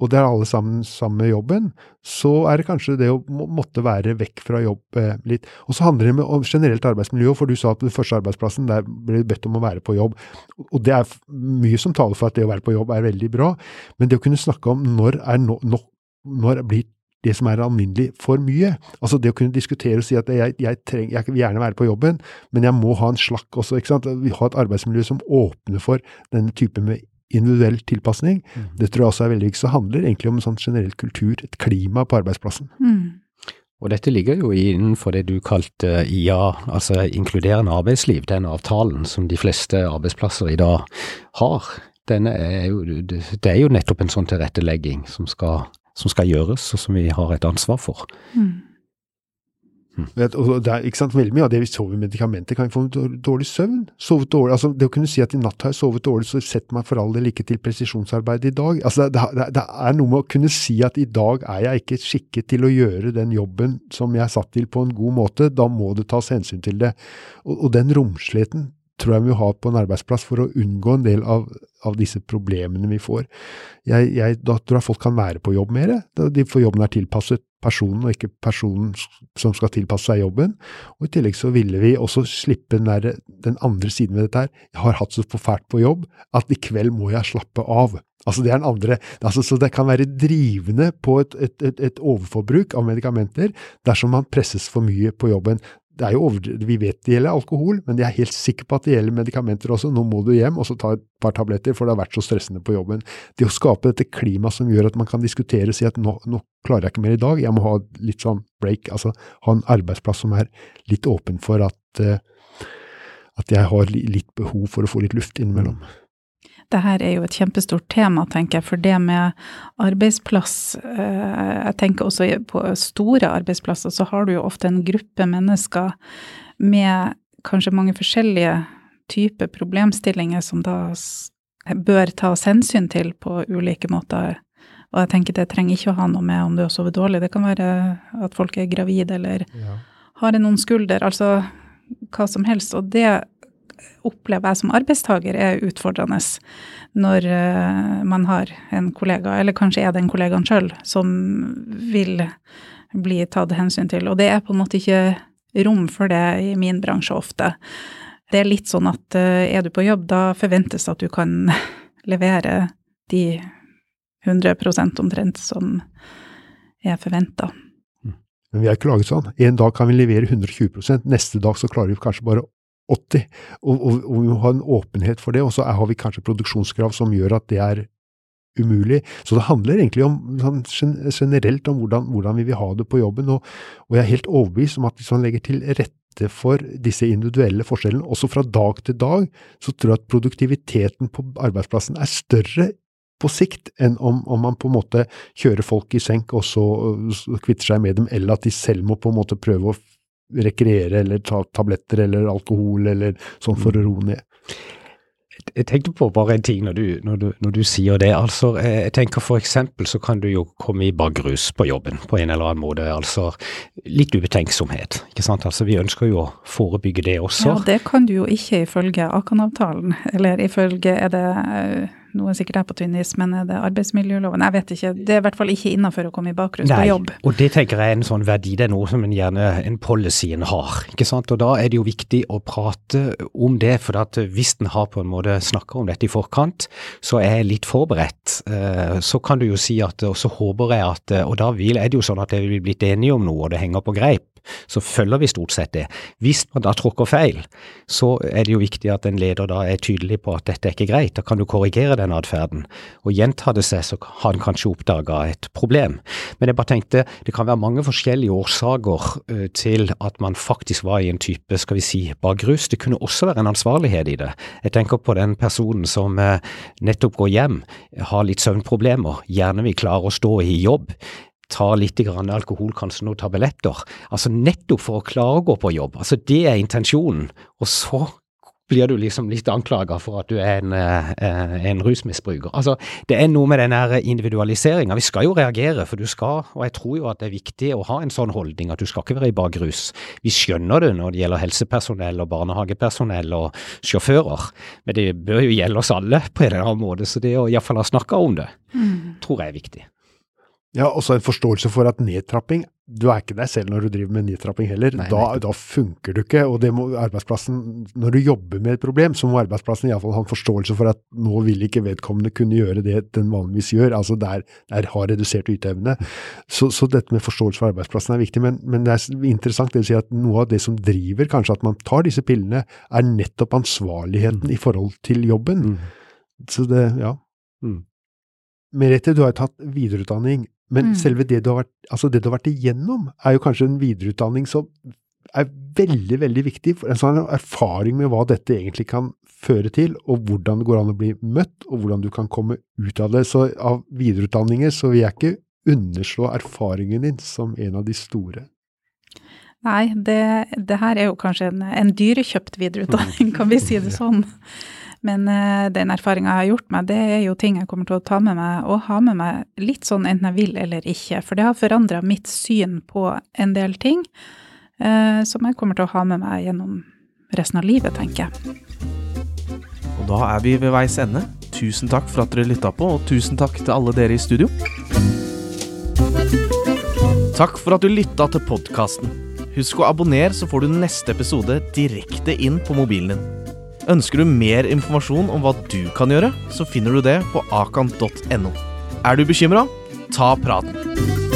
og det er alle sammen samme jobben, så er det kanskje det å måtte være vekk fra jobb eh, litt. Og så handler det om generelt arbeidsmiljø, for du sa at den første arbeidsplassen, der ble du bedt om å være på jobb. Og det er mye som taler for at det å være på jobb er veldig bra, men det å kunne snakke om når er no, no, når blir det som er alminnelig, for mye. Altså det å kunne diskutere og si at jeg, jeg, trenger, jeg vil gjerne være på jobben, men jeg må ha en slakk også. ikke sant? Vi har et arbeidsmiljø som åpner for denne type med individuell tilpasning. Mm. Det tror jeg også er veldig viktig. Så handler egentlig om en sånn generell kultur, et klima på arbeidsplassen. Mm. Og dette ligger jo innenfor det du kalte IA, altså inkluderende arbeidsliv, den avtalen som de fleste arbeidsplasser i dag har. Er jo, det er jo nettopp en sånn tilrettelegging som skal som skal gjøres, og som vi har et ansvar for. Mm. Mm. Det er ikke sant, Veldig mye av det vi sover med medikamenter, kan vi få dårlig søvn. Sovet dårlig, altså Det å kunne si at i natt har jeg sovet dårlig, så sett meg for all del ikke til presisjonsarbeid i dag. altså det, det, det, er noe med å kunne si at i dag er jeg ikke skikket til å gjøre den jobben som jeg er satt til på en god måte. Da må det tas hensyn til det. Og, og den romsligheten tror jeg vi må ha på en arbeidsplass for å unngå en del av, av disse problemene vi får. Jeg, jeg, da tror jeg folk kan være på jobb mer, for jobben er tilpasset personen, og ikke personen som skal tilpasse seg jobben. Og I tillegg så ville vi også slippe den, der, den andre siden ved dette her. Jeg har hatt så fælt på jobb at i kveld må jeg slappe av. Altså det er den andre, altså Så det kan være drivende på et, et, et, et overforbruk av medikamenter dersom man presses for mye på jobben det er jo over, Vi vet det gjelder alkohol, men jeg er helt sikker på at det gjelder medikamenter også. Nå må du hjem og så ta et par tabletter, for det har vært så stressende på jobben. Det å skape dette klimaet som gjør at man kan diskutere og si at nå, nå, klarer jeg ikke mer i dag, jeg må ha litt sånn break, altså ha en arbeidsplass som er litt åpen for at, uh, at jeg har litt behov for å få litt luft innimellom. Det her er jo et kjempestort tema, tenker jeg. For det med arbeidsplass eh, Jeg tenker også på store arbeidsplasser, så har du jo ofte en gruppe mennesker med kanskje mange forskjellige typer problemstillinger som da bør tas hensyn til på ulike måter. Og jeg tenker det trenger ikke å ha noe med om du har sovet dårlig. Det kan være at folk er gravide eller ja. har en ond skulder. Altså hva som helst. Og det opplever jeg som arbeidstaker er utfordrende når uh, man har en kollega, eller kanskje er det en kollegaen sjøl, som vil bli tatt hensyn til. Og det er på en måte ikke rom for det i min bransje ofte. Det er litt sånn at uh, er du på jobb, da forventes det at du kan levere de 100% omtrent som er forventa. Men vi er ikke laget sånn. En dag kan vi levere 120% neste dag så klarer vi kanskje bare 80 og, og, og vi må ha en åpenhet for det. Og så har vi kanskje produksjonskrav som gjør at det er umulig. Så det handler egentlig om, sånn, generelt om hvordan, hvordan, vi vil ha det på jobben. Og, og jeg er helt overbevist om at hvis man legger til rette for disse individuelle forskjellene, også fra dag til dag, så tror jeg at produktiviteten på arbeidsplassen er større på sikt enn om, om, man på en måte kjører folk i senk og så, så kvitter seg med dem, eller at de selv må på en måte prøve å rekreere eller ta tabletter eller alkohol eller sånn for å roe ned. Jeg tenkte på bare en ting når du, når du, når du sier det. altså jeg tenker For eksempel så kan du jo komme i bakrus på jobben på en eller annen måte. altså Litt ubetenksomhet. ikke sant? Altså Vi ønsker jo å forebygge det også. Ja, Det kan du jo ikke ifølge Akan-avtalen. Eller ifølge er det eh, noe sikkert er på tynnis, men er det arbeidsmiljøloven? Jeg vet ikke. Det er i hvert fall ikke innafor å komme i bakrus på jobb. Og det tenker jeg er en sånn verdi. Det er noe som en gjerne en policy en har. ikke sant? Og da er det jo viktig å prate om det. For at hvis en har på en måte snakka om dette i forkant, så er jeg litt forberedt. Eh, så kan du jo si at, og så håper jeg at Og da vil, er det jo sånn at vi blir blitt enige om noe, og det henger på greip så følger vi stort sett det. Hvis man da tråkker feil, så er det jo viktig at en leder da er tydelig på at dette er ikke greit. Da kan du korrigere den atferden. Og gjentar det seg, så har en kanskje oppdaga et problem. Men jeg bare tenkte det kan være mange forskjellige årsaker uh, til at man faktisk var i en type, skal vi si, bakrus. Det kunne også være en ansvarlighet i det. Jeg tenker på den personen som uh, nettopp går hjem, har litt søvnproblemer, gjerne vil klare å stå i jobb tar litt alkohol, kanskje noen tabletter. Altså nettopp for å klare å gå på jobb. Altså Det er intensjonen. Og så blir du liksom litt anklaga for at du er en, eh, en, rusmisbruker. Altså, Det er noe med den individualiseringa. Vi skal jo reagere, for du skal, og jeg tror jo at det er viktig å ha en sånn holdning at du skal ikke være i bakrus. Vi skjønner det når det gjelder helsepersonell og barnehagepersonell og sjåfører, men det bør jo gjelde oss alle på en eller annen måte. Så det å iallfall ha snakka om det, mm. tror jeg er viktig. Ja, også en forståelse for at nedtrapping Du er ikke deg selv når du driver med nedtrapping heller. Nei, da, da, funker du ikke. Og det må arbeidsplassen Når du jobber med et problem, så må arbeidsplassen iallfall ha en forståelse for at nå vil ikke vedkommende kunne gjøre det den vanligvis gjør. Altså der, der har redusert yteevne. Så, så, dette med forståelse for arbeidsplassen er viktig. Men, men det er interessant det vil si at noe av det som driver kanskje at man tar disse pillene, er nettopp ansvarligheten mm. i forhold til jobben. Mm. Så det, ja. Mm. Merete, du har tatt videreutdanning. Men mm. selve det du, har vært, altså det du har vært igjennom, er jo kanskje en videreutdanning som er veldig, veldig viktig. for En sånn erfaring med hva dette egentlig kan føre til, og hvordan det går an å bli møtt, og hvordan du kan komme ut av det. Så av videreutdanninger så vil jeg ikke underslå erfaringen din som en av de store. Nei, det, det her er jo kanskje en, en dyrekjøpt videreutdanning, kan vi si det sånn. Men uh, den erfaringa jeg har gjort meg, det er jo ting jeg kommer til å ta med meg, og ha med meg litt sånn enten jeg vil eller ikke. For det har forandra mitt syn på en del ting uh, som jeg kommer til å ha med meg gjennom resten av livet, tenker jeg. Og da er vi ved veis ende. Tusen takk for at dere lytta på, og tusen takk til alle dere i studio. Takk for at du lytta til podkasten. Husk å abonnere, så får du neste episode direkte inn på mobilen din. Ønsker du mer informasjon om hva du kan gjøre, så finner du det på akan.no. Er du bekymra? Ta praten.